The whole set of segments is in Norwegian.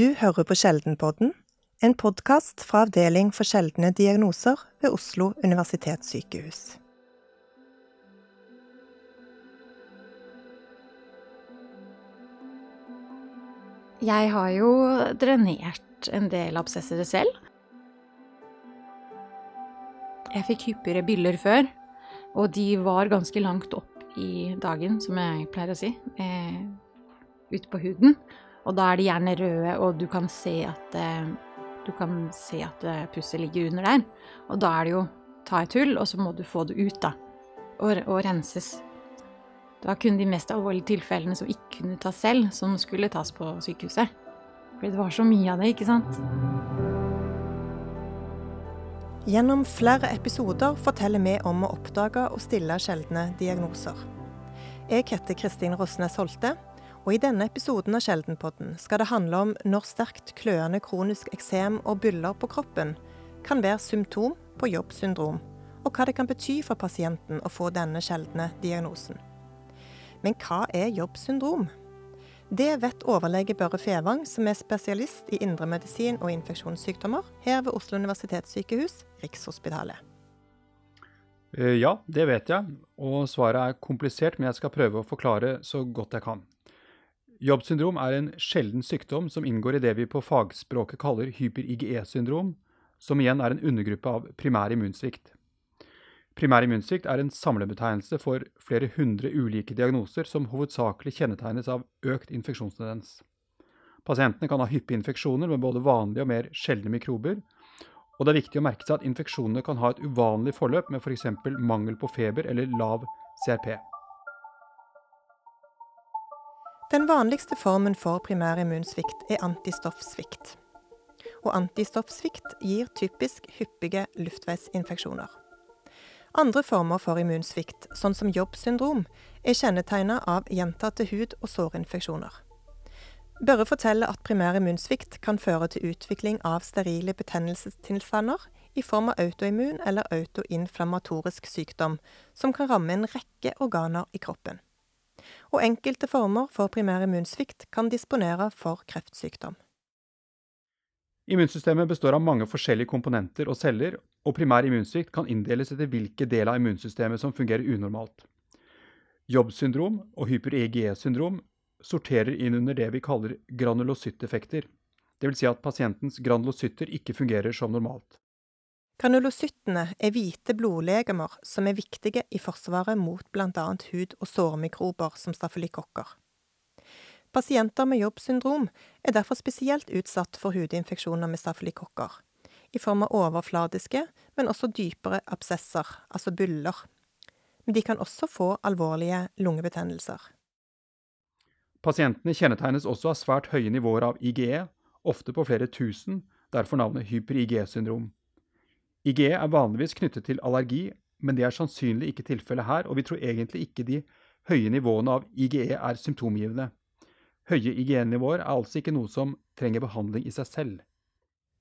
Du hører på Sjeldenpodden, en podkast fra Avdeling for sjeldne diagnoser ved Oslo universitetssykehus. Jeg har jo drenert en del absessere selv. Jeg fikk hyppigere byller før, og de var ganske langt opp i dagen, som jeg pleier å si, eh, ute på huden. Og da er de gjerne røde, og du kan se at, eh, du kan se at eh, pusset ligger under der. Og da er det jo ta et hull, og så må du få det ut, da. Og, og renses. Var kun de mest alvorlige tilfellene som ikke kunne tas selv, som skulle tas på sykehuset. Fordi det var så mye av det, ikke sant? Gjennom flere episoder forteller vi om å oppdage og stille sjeldne diagnoser. Jeg heter Kristin Rosnes Holte, og i denne episoden av Sjeldenpodden skal det handle om når sterkt kløende kronisk eksem og byller på kroppen kan være symptom på jobbsyndrom, og hva det kan bety for pasienten å få denne sjeldne diagnosen. Men hva er jobbsyndrom? Det vet overlege Børre Fevang, som er spesialist i indremedisin og infeksjonssykdommer her ved Oslo universitetssykehus, Rikshospitalet. Eh, ja, det vet jeg, og svaret er komplisert, men jeg skal prøve å forklare så godt jeg kan. Jobbsyndrom er en sjelden sykdom som inngår i det vi på fagspråket kaller hyper-IGE-syndrom, som igjen er en undergruppe av primær immunsvikt. Primær immunsvikt er en samlebetegnelse for flere hundre ulike diagnoser som hovedsakelig kjennetegnes av økt infeksjonstendens. Pasientene kan ha hyppige infeksjoner med både vanlige og mer sjeldne mikrober, og det er viktig å merke seg at infeksjonene kan ha et uvanlig forløp med f.eks. Mangel på feber eller lav CRP. Den vanligste formen for primær immunsvikt er antistoffsvikt. Og antistoffsvikt gir typisk hyppige luftveisinfeksjoner. Andre former for immunsvikt, sånn som jobbsyndrom, er kjennetegnet av gjentatte hud- og sårinfeksjoner. Børre forteller at primær immunsvikt kan føre til utvikling av sterile betennelsestilstander i form av autoimmun eller autoinflammatorisk sykdom, som kan ramme en rekke organer i kroppen. Og enkelte former for primær immunsvikt kan disponere for kreftsykdom. Immunsystemet består av mange forskjellige komponenter og celler, og primær immunsvikt kan inndeles etter hvilke deler av immunsystemet som fungerer unormalt. Jobbsyndrom og hyper-EGE-syndrom sorterer inn under det vi kaller granulocytteffekter, dvs. Si at pasientens granulocytter ikke fungerer som normalt. Granulocyttene er hvite blodlegemer som er viktige i forsvaret mot bl.a. hud- og sårmikrober som stafylokokker. Pasienter med jobbsyndrom er derfor spesielt utsatt for hudinfeksjoner med stafylokokker, i form av overfladiske, men også dypere absesser, altså byller. Men de kan også få alvorlige lungebetennelser. Pasientene kjennetegnes også av svært høye nivåer av IGE, ofte på flere tusen, derfor navnet hyper-IGE-syndrom. IGE er vanligvis knyttet til allergi, men det er sannsynlig ikke tilfellet her, og vi tror egentlig ikke de høye nivåene av IGE er symptomgivende. Høye IGE-nivåer er altså ikke noe som trenger behandling i seg selv.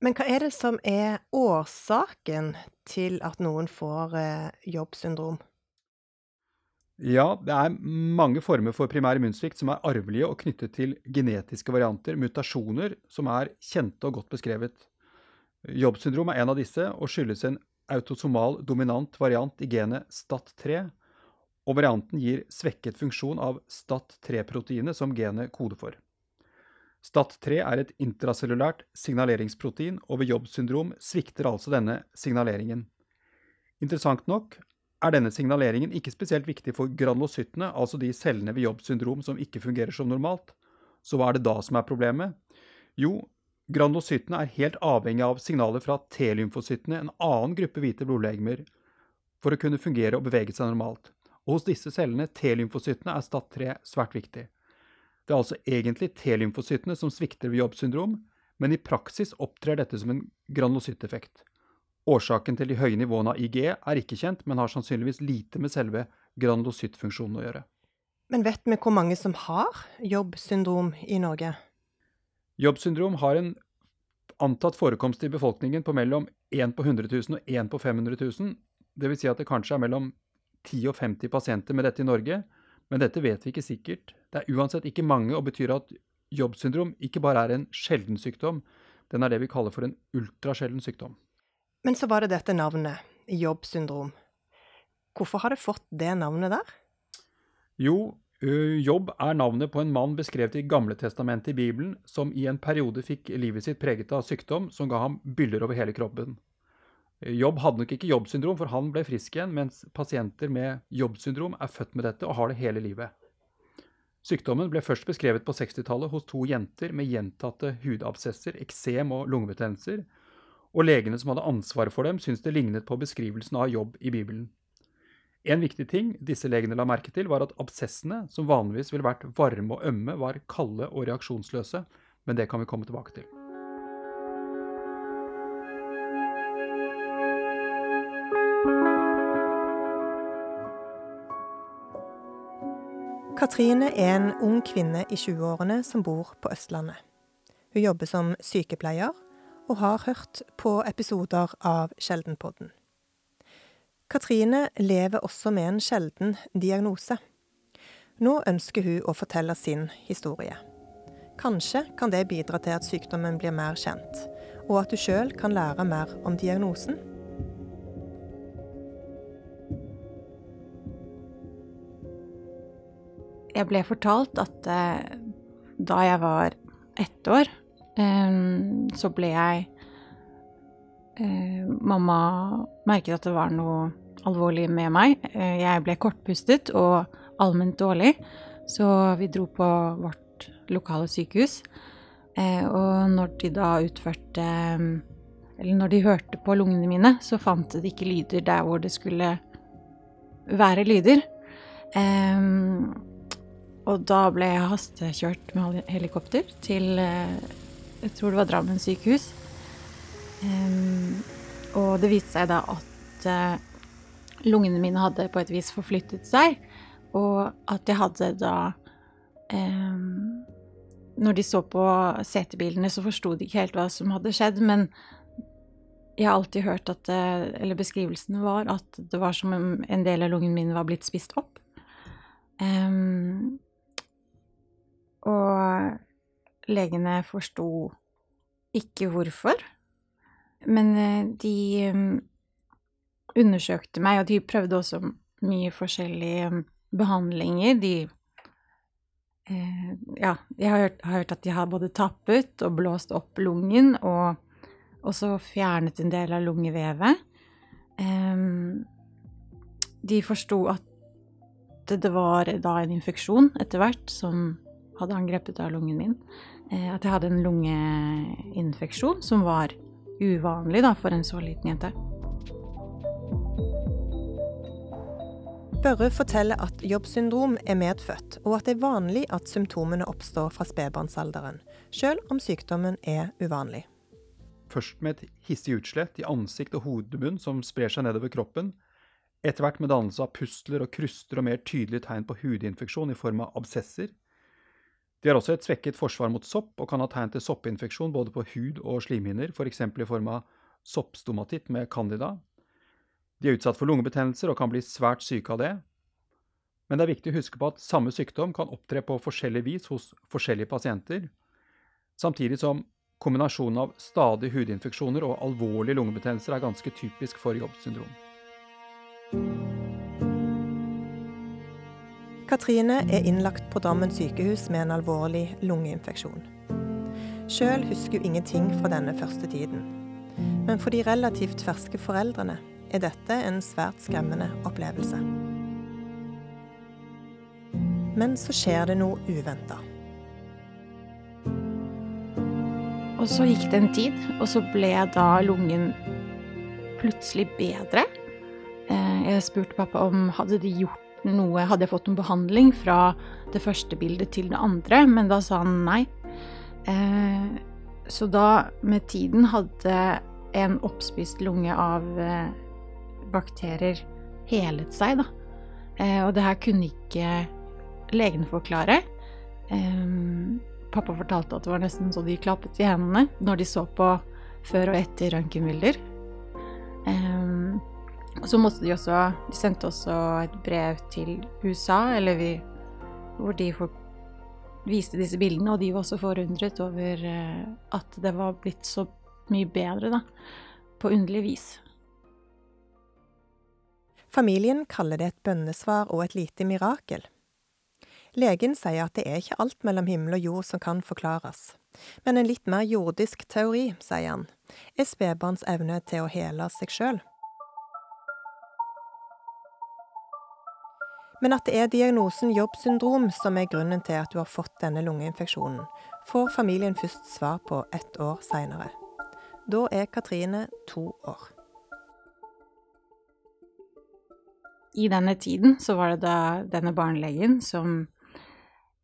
Men hva er det som er årsaken til at noen får eh, jobbsyndrom? Ja, det er mange former for primær immunsvikt som er arvelige og knyttet til genetiske varianter, mutasjoner, som er kjente og godt beskrevet. Jobbsyndrom er en av disse, og skyldes en autosomal dominant variant i genet STAT3, og varianten gir svekket funksjon av STAT3-proteinet som genet koder for. STAT3 er et intracellulært signaleringsprotein, og ved jobbsyndrom svikter altså denne signaleringen. Interessant nok er denne signaleringen ikke spesielt viktig for granulocyttene, altså de cellene ved jobbsyndrom som ikke fungerer som normalt. Så hva er det da som er problemet? Jo, granulocyttene er helt avhengig av signaler fra T-lymfocyttene, en annen gruppe hvite blodlegemer, for å kunne fungere og bevege seg normalt og hos disse cellene, T-lymfocyttene, er STAT3 svært viktig. Det er altså egentlig T-lymfocyttene som svikter ved jobbsyndrom, men i praksis opptrer dette som en granulocytteffekt. Årsaken til de høye nivåene av IG er ikke kjent, men har sannsynligvis lite med selve granulocyttfunksjonen å gjøre. Men vet vi hvor mange som har jobbsyndrom i Norge? Jobbsyndrom har en antatt forekomst i befolkningen på mellom 1 på 100 000 og 1 på 500 000. Det vil si at det kanskje er mellom 10 og 50 pasienter med dette i Norge, men dette vet vi ikke sikkert. Det er uansett ikke mange og betyr at jobbsyndrom ikke bare er en sjelden sykdom, den er det vi kaller for en ultrasjelden sykdom. Men så var det dette navnet, jobbsyndrom. Hvorfor har det fått det navnet der? Jo, Jobb er navnet på en mann beskrevet i Gamle testamentet i Bibelen, som i en periode fikk livet sitt preget av sykdom som ga ham byller over hele kroppen. Jobb hadde nok ikke jobbsyndrom, for han ble frisk igjen, mens pasienter med jobbsyndrom er født med dette og har det hele livet. Sykdommen ble først beskrevet på 60-tallet hos to jenter med gjentatte hudabsesser, eksem og lungebetennelser, og legene som hadde ansvaret for dem, syntes det lignet på beskrivelsen av jobb i Bibelen. En viktig ting disse legene la merke til, var at absessene, som vanligvis ville vært varme og ømme, var kalde og reaksjonsløse, men det kan vi komme tilbake til. Katrine er en ung kvinne i 20-årene som bor på Østlandet. Hun jobber som sykepleier og har hørt på episoder av Sjeldenpodden. Katrine lever også med en sjelden diagnose. Nå ønsker hun å fortelle sin historie. Kanskje kan det bidra til at sykdommen blir mer kjent, og at du sjøl kan lære mer om diagnosen. Jeg ble fortalt at eh, da jeg var ett år, eh, så ble jeg eh, Mamma merket at det var noe alvorlig med meg. Eh, jeg ble kortpustet og allment dårlig, så vi dro på vårt lokale sykehus. Eh, og når de da utførte Eller når de hørte på lungene mine, så fant de ikke lyder der hvor det skulle være lyder. Eh, og da ble jeg hastekjørt med helikopter til Jeg tror det var Drammen sykehus. Og det viste seg da at lungene mine hadde på et vis forflyttet seg, og at jeg hadde da um, Når de så på setebilene, så forsto de ikke helt hva som hadde skjedd, men jeg har alltid hørt at Eller beskrivelsen var at det var som om en del av lungen min var blitt spist opp. Um, og legene forsto ikke hvorfor. Men eh, de undersøkte meg, og de prøvde også mye forskjellige um, behandlinger. De eh, Ja, jeg har hørt, har hørt, at de har både tappet og blåst opp lungen, og også fjernet en del av lungevevet. Eh, de forsto at det var da en infeksjon etter hvert som hadde angrepet av lungen min. Eh, at jeg hadde en lungeinfeksjon som var uvanlig da, for en så liten jente. Børre forteller at jobbsyndrom er medfødt, og at det er vanlig at symptomene oppstår fra spedbarnsalderen, selv om sykdommen er uvanlig. Først med et hissig utslett i ansikt og hodemunn som sprer seg nedover kroppen, etter hvert med dannelse av pustler og kryster og mer tydelige tegn på hudinfeksjon i form av absesser. De har også et svekket forsvar mot sopp og kan ha tegn til soppinfeksjon både på hud og slimhinner, f.eks. i form av soppstomatitt med candida, de er utsatt for lungebetennelser og kan bli svært syke av det. Men det er viktig å huske på at samme sykdom kan opptre på forskjellig vis hos forskjellige pasienter, samtidig som kombinasjonen av stadige hudinfeksjoner og alvorlige lungebetennelser er ganske typisk for jobbsyndrom. Katrine er innlagt på Drammen sykehus med en alvorlig lungeinfeksjon. Sjøl husker hun ingenting fra denne første tiden. Men for de relativt ferske foreldrene er dette en svært skremmende opplevelse. Men så skjer det noe uventa. Og så gikk det en tid, og så ble da lungen plutselig bedre. Eh, jeg spurte pappa om hadde de gjort noe, hadde jeg fått noen behandling fra det første bildet til det andre, men da sa han nei. Eh, så da, med tiden, hadde en oppspist lunge av eh, bakterier helet seg, da. Eh, og det her kunne ikke legene forklare. Eh, pappa fortalte at det var nesten så de klappet i hendene når de så på før og etter røntgenbilder. Eh, så måtte de også De sendte også et brev til USA, eller vi Hvor de viste disse bildene, og de var også forundret over eh, at det var blitt så mye bedre, da. På underlig vis. Familien kaller det et bønnesvar og et lite mirakel. Legen sier at det er ikke alt mellom himmel og jord som kan forklares. Men en litt mer jordisk teori, sier han, er spedbarns evne til å hele seg sjøl. Men at det er diagnosen jobbsyndrom som er grunnen til at du har fått denne lungeinfeksjonen, får familien først svar på ett år seinere. Da er Katrine to år. I denne tiden så var det da denne barnelegen som,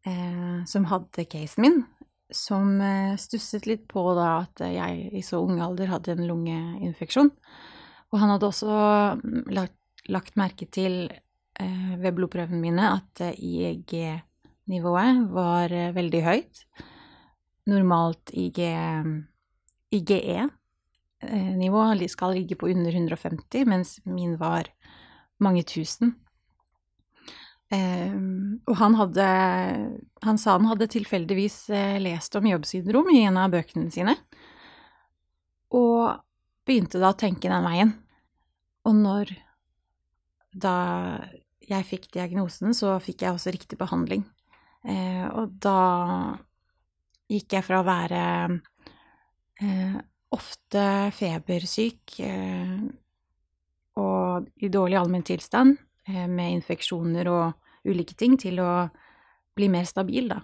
eh, som hadde casen min, som eh, stusset litt på da at jeg i så ung alder hadde en lungeinfeksjon. Og han hadde også mm, lagt, lagt merke til ved blodprøvene mine at eh, IEG-nivået var eh, veldig høyt. Normalt IG, IGE-nivå skal ligge på under 150, mens min var mange tusen. og han hadde Han sa han hadde tilfeldigvis lest om jobbsyndrom i en av bøkene sine, og begynte da å tenke den veien. Og når da jeg fikk diagnosen, så fikk jeg også riktig behandling. Eh, og da gikk jeg fra å være eh, ofte febersyk eh, og i dårlig allmenntilstand eh, med infeksjoner og ulike ting, til å bli mer stabil, da.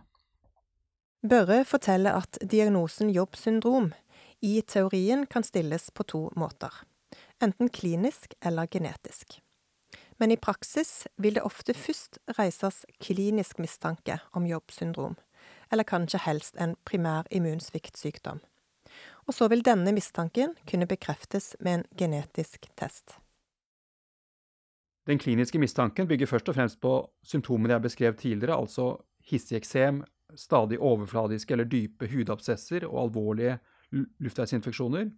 Børre forteller at diagnosen jobbsyndrom i teorien kan stilles på to måter, enten klinisk eller genetisk men i praksis vil det ofte først reises klinisk mistanke om jobbsyndrom, eller kanskje helst en primær immunsviktsykdom. Og så vil denne mistanken kunne bekreftes med en genetisk test. Den kliniske mistanken bygger først og fremst på symptomene jeg beskrev tidligere, altså hissig eksem, stadig overfladiske eller dype hudabsesser og alvorlige luftveisinfeksjoner,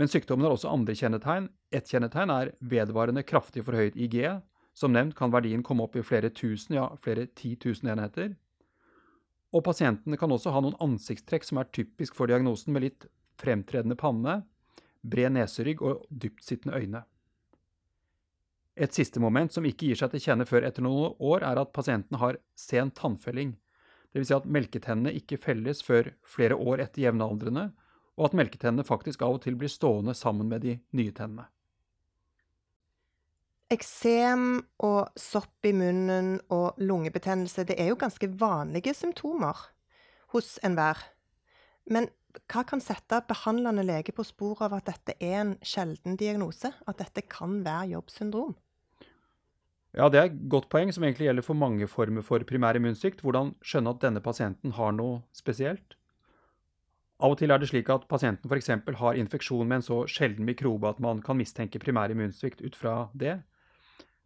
men sykdommen har også andre kjennetegn. Ett kjennetegn er vedvarende kraftig forhøyet IG. Som nevnt kan verdien komme opp i flere tusen, ja flere titusen enheter. Og pasientene kan også ha noen ansiktstrekk som er typisk for diagnosen, med litt fremtredende panne, bred neserygg og dyptsittende øyne. Et siste moment som ikke gir seg til kjenne før etter noen år, er at pasientene har sen tannfelling. Dvs. Si at melketennene ikke felles før flere år etter jevnaldrende, og at melketennene faktisk av og til blir stående sammen med de nye tennene. Eksem og sopp i munnen og lungebetennelse det er jo ganske vanlige symptomer hos enhver. Men hva kan sette behandlende lege på sporet av at dette er en sjelden diagnose? At dette kan være jobbsyndrom? Ja, Det er et godt poeng som egentlig gjelder for mange former for primær immunsvikt. Hvordan skjønne at denne pasienten har noe spesielt? Av og til er det slik at pasienten f.eks. har infeksjon med en så sjelden mikrobe at man kan mistenke primær immunsvikt ut fra det.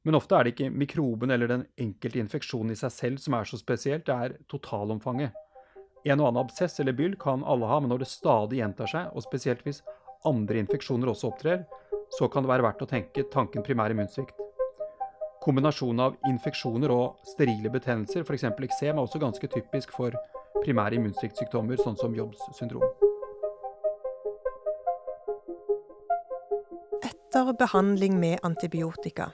Men ofte er det ikke mikroben eller den enkelte infeksjonen i seg selv som er så spesielt, det er totalomfanget. En og annen absess eller byll kan alle ha, men når det stadig gjentar seg, og spesielt hvis andre infeksjoner også opptrer, så kan det være verdt å tenke tanken primær immunsvikt. Kombinasjonen av infeksjoner og sterile betennelser, f.eks. eksem, er også ganske typisk for primære immunsviktsykdommer, sånn som Jobbs syndrom. Etter behandling med antibiotika,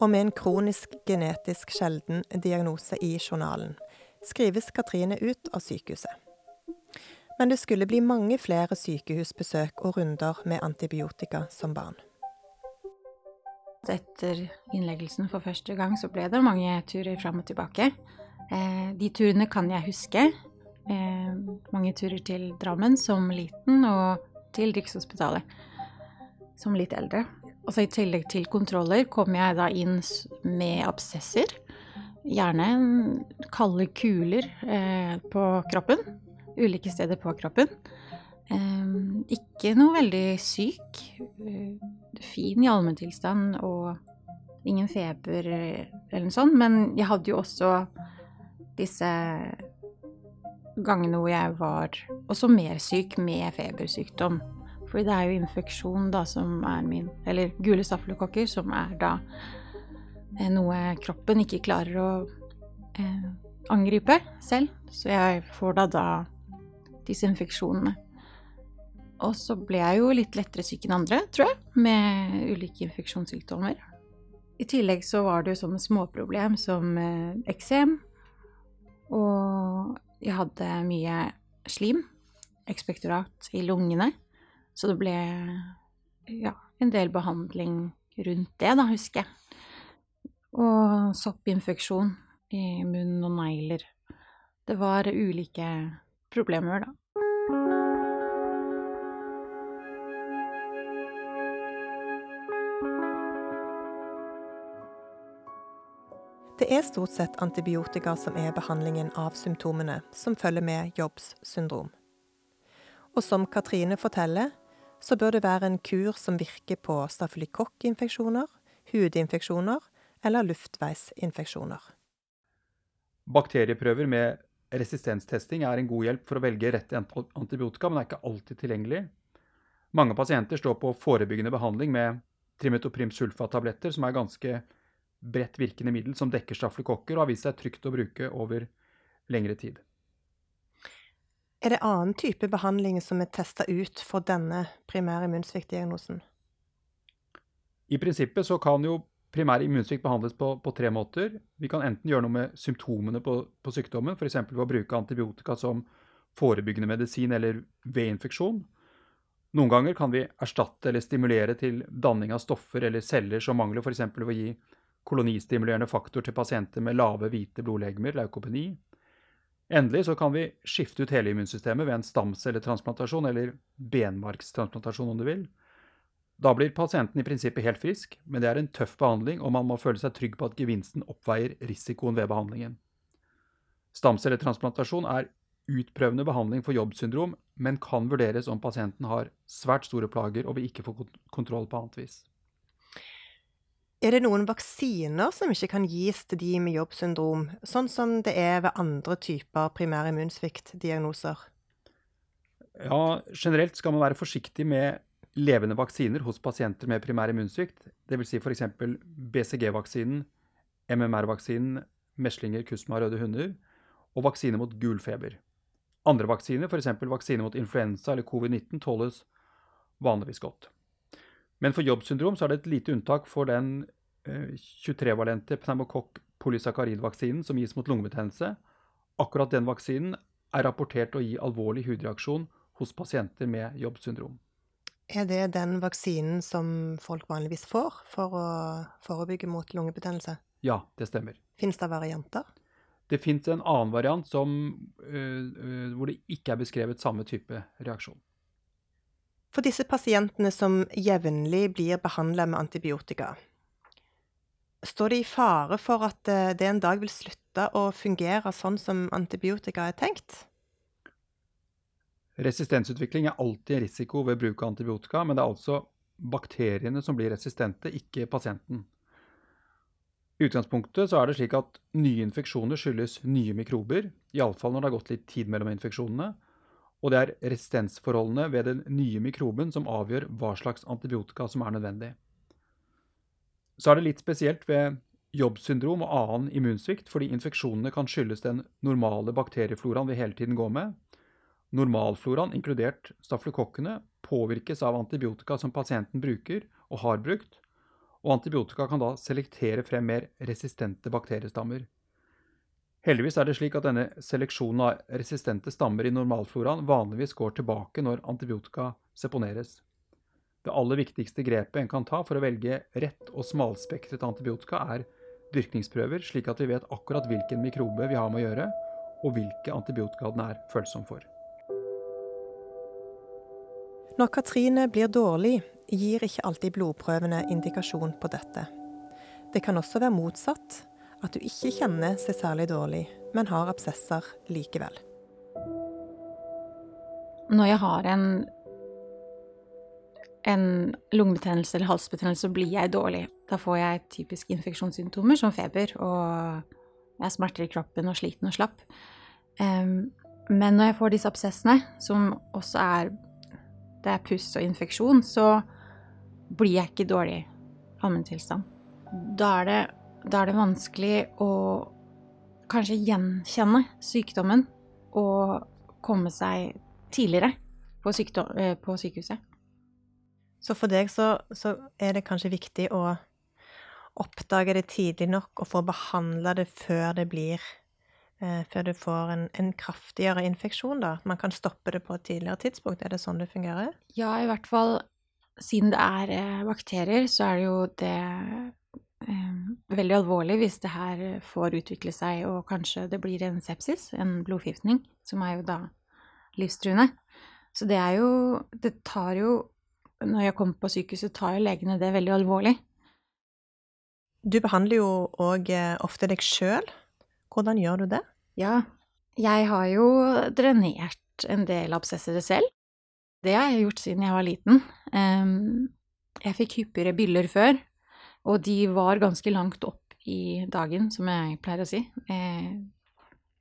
og med en kronisk genetisk sjelden diagnose i journalen, skrives Katrine ut av sykehuset. Men det skulle bli mange flere sykehusbesøk og runder med antibiotika som barn. Etter innleggelsen for første gang så ble det mange turer fram og tilbake. Eh, de turene kan jeg huske, eh, mange turer til Drammen som liten, og til Rikshospitalet som litt eldre. Og så I tillegg til kontroller kom jeg da inn med absesser. Gjerne kalde kuler eh, på kroppen. Ulike steder på kroppen. Eh, ikke noe veldig syk. Eh, fin i allmenntilstand og ingen feber eh, eller noe sånt. Men jeg hadde jo også disse gangene hvor jeg var også mer syk med febersykdom. Fordi det er jo infeksjon da som er min Eller gule staffelkokker, som er da eh, noe kroppen ikke klarer å eh, angripe selv, så jeg får da da disse infeksjonene. Og så ble jeg jo litt lettere syk enn andre, tror jeg, med ulike infeksjonssykdommer. I tillegg så var det jo sånne småproblem som eh, eksem, og jeg hadde mye slim, ekspektorat, i lungene, så det ble ja, en del behandling rundt det, da, husker jeg. Og soppinfeksjon i munn og negler. Det var ulike problemer, da. Det er stort sett antibiotika som er behandlingen av symptomene som følger med Jobbs syndrom. Og som Katrine forteller, så bør det være en kur som virker på stafylikokkinfeksjoner, hudinfeksjoner eller luftveisinfeksjoner. Bakterieprøver med resistenstesting er en god hjelp for å velge rett antibiotika, men er ikke alltid tilgjengelig. Mange pasienter står på forebyggende behandling med trimetoprim sulfat-tabletter, som er ganske bredt virkende middel som dekker stafylokokker og har vist seg trygt å bruke over lengre tid. Er det annen type behandling som er testa ut for denne primære immunsviktdiagnosen? I prinsippet så kan jo primær immunsvikt behandles på, på, tre måter. Vi kan enten gjøre noe med symptomene på, på sykdommen, f.eks. ved å bruke antibiotika som forebyggende medisin eller ved infeksjon. Noen ganger kan vi erstatte eller stimulere til danning av stoffer eller celler som mangler, f.eks. ved å gi kolonistimulerende faktor til pasienter med lave hvite blodlegemer, leukopeni. Endelig så kan vi skifte ut hele immunsystemet ved en stamcelletransplantasjon, eller benmarkstransplantasjon om du vil. Da blir pasienten i prinsippet helt frisk, men det er en tøff behandling, og man må føle seg trygg på at gevinsten oppveier risikoen ved behandlingen. Stamcelletransplantasjon er utprøvende behandling for jobbsyndrom, men kan vurderes om pasienten har svært store plager og vil ikke få kontroll på annet vis. Er det noen vaksiner som ikke kan gis til de med jobbsyndrom, sånn som det er ved andre typer primær immunsviktdiagnoser? Ja, generelt skal man være forsiktig med levende vaksiner hos pasienter med primær immunsvikt, dvs. Si f.eks. BCG-vaksinen, MMR-vaksinen, meslinger, kusma, røde hunder, og vaksine mot gulfeber. Andre vaksiner, f.eks. vaksine mot influensa eller covid-19, tåles vanligvis godt. Men for jobbsyndrom så er det et lite unntak for den 23-valente eh, pneumokokk polysakkaridvaksinen som gis mot lungebetennelse. Akkurat den vaksinen er rapportert å gi alvorlig hudreaksjon hos pasienter med jobbsyndrom. Er det den vaksinen som folk vanligvis får for å forebygge mot lungebetennelse? Ja, det stemmer. Fins det varianter? Det fins en annen variant som, uh, uh, hvor det ikke er beskrevet samme type reaksjon. For disse pasientene som jevnlig blir behandla med antibiotika, står de i fare for at eh, det en dag vil slutte å fungere sånn som antibiotika er tenkt? Resistensutvikling er alltid en risiko ved bruk av antibiotika, men det er altså bakteriene som blir resistente, ikke pasienten. I utgangspunktet er det slik at nye infeksjoner skyldes nye mikrober, iallfall når det har gått litt tid mellom infeksjonene, og det er resistensforholdene ved den nye mikroben som avgjør hva slags antibiotika som er nødvendig. Så er det litt spesielt ved jobbsyndrom og annen immunsvikt, fordi infeksjonene kan skyldes den normale bakteriefloraen vi hele tiden går med. Normalfloraen, inkludert staflokokkene, påvirkes av antibiotika som pasienten bruker og har brukt, og antibiotika kan da selektere frem mer resistente bakteriestammer. Heldigvis er det slik at denne seleksjonen av resistente stammer i normalfloraen vanligvis går tilbake når antibiotika seponeres. Det aller viktigste grepet en kan ta for å velge rett og smalspektret antibiotika, er dyrkningsprøver, slik at vi vet akkurat hvilken mikrobe vi har med å gjøre, og hvilke antibiotika den er følsom for. Når Katrine blir dårlig, gir ikke alltid blodprøvene indikasjon på dette. Det kan også være motsatt, at du ikke kjenner seg særlig dårlig, men har absesser likevel. Når jeg har en, en lungebetennelse eller halsbetennelse, så blir jeg dårlig. Da får jeg typisk infeksjonssymptomer som feber, og jeg har smerter i kroppen og sliten og slapp. Um, men når jeg får disse absessene, som også er det er puss og infeksjon, så blir jeg ikke dårlig allmenntilstand. Da er det da er det vanskelig å kanskje gjenkjenne sykdommen og komme seg tidligere på, sykdom, eh, på sykehuset. Så for deg så, så, er det kanskje viktig å oppdage det tidlig nok og få behandla det før det blir eh, Før du får en, en, kraftigere infeksjon, da? Man kan stoppe det på et tidligere tidspunkt? Er det sånn det fungerer? Ja, i hvert fall siden det er eh, bakterier, så er det jo det veldig alvorlig hvis det her får utvikle seg og kanskje det blir en sepsis, en blodforgiftning, som er jo da livstruende. Så det er jo Det tar jo Når jeg kommer på sykehuset, tar jo legene det veldig alvorlig. Du behandler jo òg eh, ofte deg sjøl. Hvordan gjør du det? Ja, jeg har jo drenert en del absesser selv. Det har jeg gjort siden jeg var liten. Jeg fikk hyppigere byller før, og de var ganske langt opp i dagen, som jeg pleier å si, eh,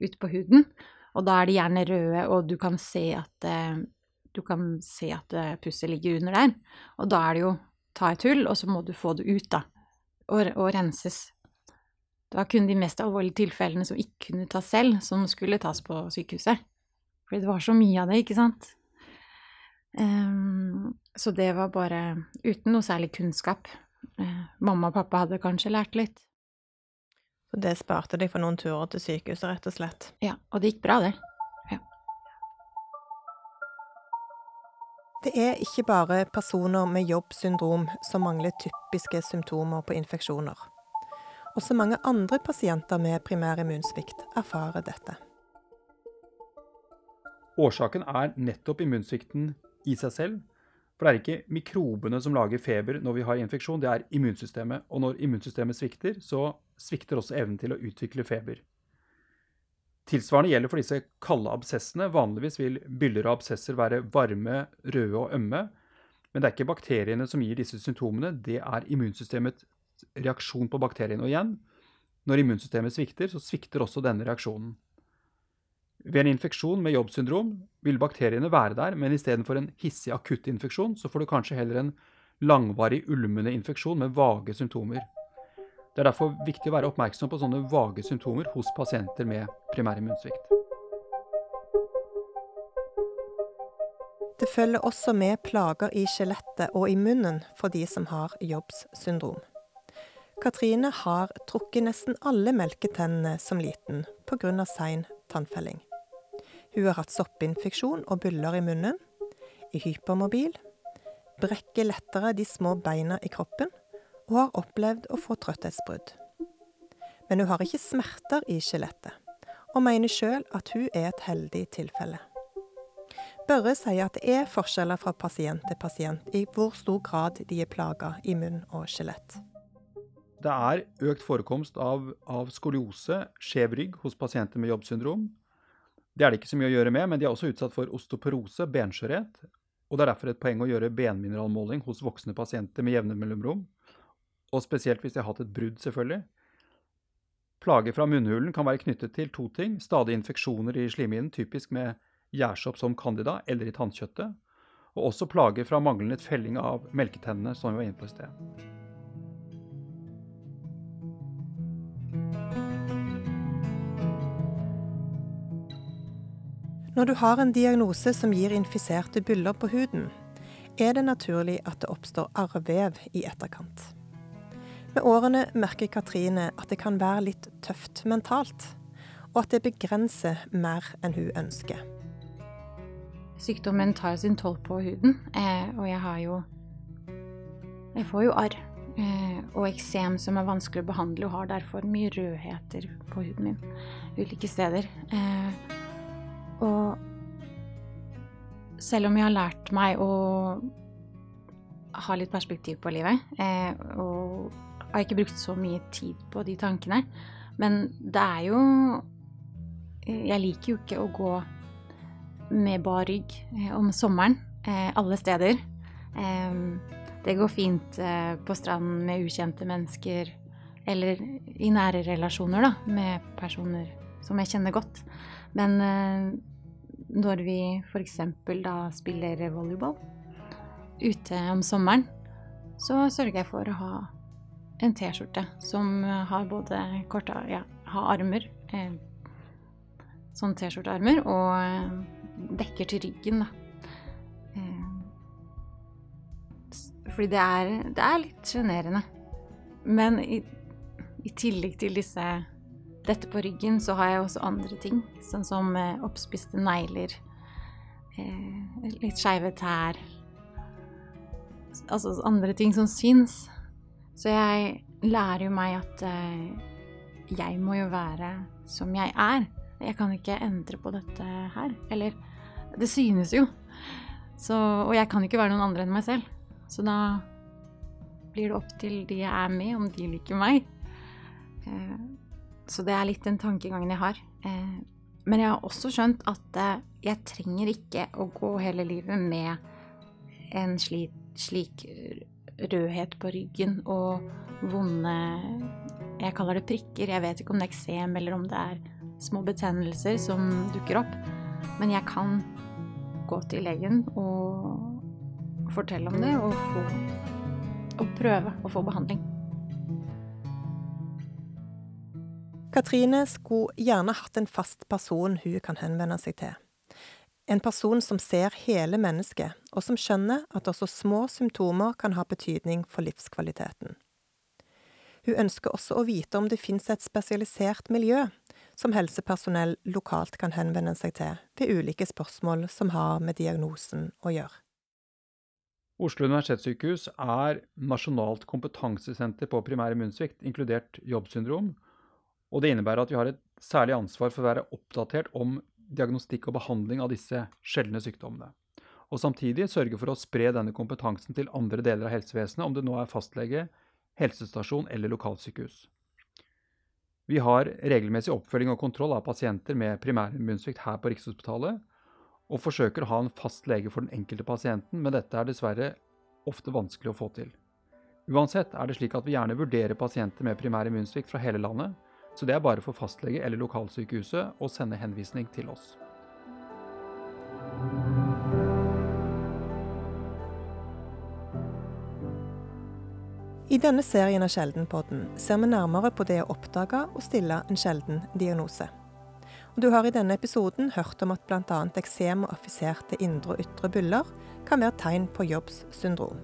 ute på huden. Og da er de gjerne røde, og du kan se at, eh, se at pusset ligger under der. Og da er det jo ta et hull, og så må du få det ut, da og, og renses. Var kun de mest alvorlige tilfellene som ikke kunne tas selv, som skulle tas på sykehuset. Fordi det var så mye av det, ikke sant. Um, så det var bare uten noe særlig kunnskap. Uh, mamma og pappa hadde kanskje lært litt. Så det sparte deg for noen turer til sykehuset, rett og slett? Ja, og det gikk bra, det. Det er ikke bare personer med jobbsyndrom som mangler typiske symptomer på infeksjoner. Også mange andre pasienter med primær immunsvikt erfarer dette. Årsaken er nettopp immunsvikten i seg selv. For det er ikke mikrobene som lager feber når vi har infeksjon, det er immunsystemet. Og når immunsystemet svikter, så svikter også evnen til å utvikle feber. Tilsvarende gjelder for disse kalde absessene. Vanligvis vil byller og absesser være varme, røde og ømme. Men det er ikke bakteriene som gir disse symptomene, det er immunsystemets reaksjon på bakteriene. Og igjen, når immunsystemet svikter, så svikter også denne reaksjonen. Ved en infeksjon med jobbsyndrom vil bakteriene være der, men istedenfor en hissig akuttinfeksjon, så får du kanskje heller en langvarig ulmende infeksjon med vage symptomer. Det er derfor viktig å være oppmerksom på sånne vage symptomer hos pasienter med primær immunsvikt. Det følger også med plager i skjelettet og i munnen for de som har jobbssyndrom. Katrine har trukket nesten alle melketennene som liten pga. sein tannfelling. Hun har hatt soppinfeksjon og byller i munnen, er hypermobil, brekker lettere de små beina i kroppen og har opplevd å få trøtthetsbrudd. Men hun har ikke smerter i skjelettet, og mener sjøl at hun er et heldig tilfelle. Børre sier at det er forskjeller fra pasient til pasient i hvor stor grad de er plaga i munn og skjelett. Det er økt forekomst av, av skoliose, skjev rygg, hos pasienter med jobbsyndrom. Det er det ikke så mye å gjøre med, men de er også utsatt for osteoporose, benskjørhet. Og det er derfor et poeng å gjøre benmineralmåling hos voksne pasienter med jevne mellomrom og spesielt hvis de har hatt et brudd, selvfølgelig. Plager fra munnhulen kan være knyttet til to ting. Stadig infeksjoner i slimhinnen, typisk med gjærsopp som candida eller i tannkjøttet. Og også plager fra manglende felling av melketennene, som vi var inne på i sted. Når du har en diagnose som gir infiserte byller på huden, er det naturlig at det oppstår arrvev i etterkant. Med årene merker Katrine at det kan være litt tøft mentalt, og at det begrenser mer enn hun ønsker. Sykdommen tar sin toll på huden, eh, og jeg har jo Jeg får jo arr eh, og eksem som er vanskelig å behandle, og har derfor mye rødheter på huden min ulike steder. Eh, og selv om jeg har lært meg å ha litt perspektiv på livet, og har ikke brukt så mye tid på de tankene. Men det er jo Jeg liker jo ikke å gå med bar rygg eh, om sommeren eh, alle steder. Det går fint eh, på stranden med ukjente mennesker, eller i nære relasjoner, da, med personer som jeg kjenner godt. Men når vi f.eks. da spiller volleyball ute om sommeren, så sørger jeg for å ha en T-skjorte som har både korte ja, har armer eh, sånn T-skjortearmer og eh, dekker til ryggen, da. Eh, fordi det er, det er litt sjenerende. Men i, i, tillegg til disse dette på ryggen, så har jeg også andre ting. Sånn som eh, oppspiste negler, eh, litt skeive tær. Altså andre ting som syns. Så jeg lærer jo meg at eh, jeg må jo være som jeg er. Jeg kan ikke endre på dette her. Eller Det synes jo. Så, og jeg kan ikke være noen andre enn meg selv. Så da blir det opp til de jeg er med, om de liker meg. Så det er litt den tankegangen jeg har. Eh, men jeg har også skjønt at eh, jeg trenger ikke å gå hele livet med en slik, slik rødhet på ryggen og vonde Jeg kaller det prikker. Jeg vet ikke om det er eksem eller om det er små betennelser som dukker opp. Men jeg kan gå til legen og fortelle om det og, få, og prøve å få behandling. Katrine skulle gjerne hatt en fast person hun kan henvende seg til. En person som ser hele mennesket, og som skjønner at også små symptomer kan ha betydning for livskvaliteten. Hun ønsker også å vite om det finnes et spesialisert miljø som helsepersonell lokalt kan henvende seg til ved ulike spørsmål som har med diagnosen å gjøre. Oslo universitetssykehus er nasjonalt kompetansesenter på primær immunsvikt, inkludert jobbsyndrom, og det innebærer at vi har et særlig ansvar for å være oppdatert om diagnostikk og behandling av disse sjeldne sykdommene. Og samtidig sørge for å spre denne kompetansen til andre deler av helsevesenet, om det nå er fastlege, helsestasjon eller lokalsykehus. Vi har regelmessig oppfølging og kontroll av pasienter med primærimmunsvikt her på Rikshospitalet, og forsøker å ha en fast lege for den enkelte pasienten, men dette er dessverre ofte vanskelig å få til. Uansett er det slik at vi gjerne vurderer pasienter med primær immunsvikt fra hele landet, så det er bare for fastlege eller lokalsykehuset å sende henvisning til oss. I denne serien av Sjeldenpodden ser vi nærmere på det å oppdage og stille en sjelden diagnose. Og du har i denne episoden hørt om at bl.a. eksem og affiserte indre og ytre byller kan være tegn på Jobbs syndrom.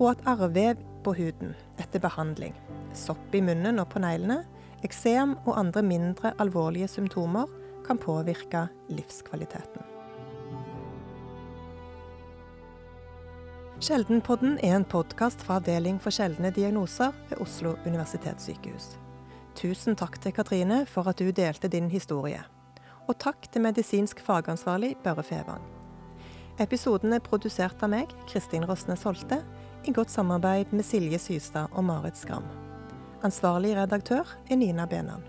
Og at arrvev på huden etter behandling, sopp i munnen og på neglene, eksem og andre mindre alvorlige symptomer kan påvirke livskvaliteten. Sjeldenpodden er en podkast fra Avdeling for sjeldne diagnoser ved Oslo universitetssykehus. Tusen takk til Katrine for at du delte din historie. Og takk til medisinsk fagansvarlig Børre Fevang. Episoden er produsert av meg, Kristin Rosnes Holte, i godt samarbeid med Silje Systad og Marit Skram. Ansvarlig redaktør er Nina Benan.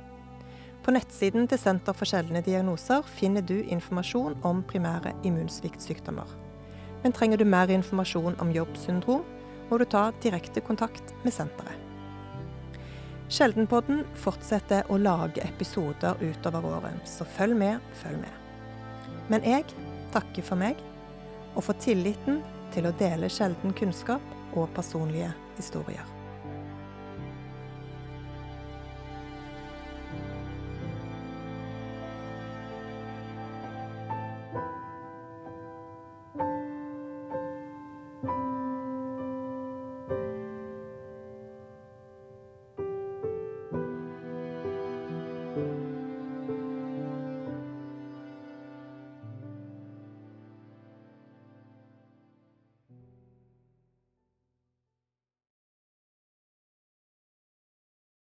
På nettsiden til Senter for sjeldne diagnoser finner du informasjon om primære immunsviktsykdommer. Men trenger du mer informasjon om jobbsyndrom, må du ta direkte kontakt med senteret. Sjeldenpodden fortsetter å lage episoder utover året, så følg med, følg med. Men jeg takker for meg, og for tilliten til å dele sjelden kunnskap og personlige historier.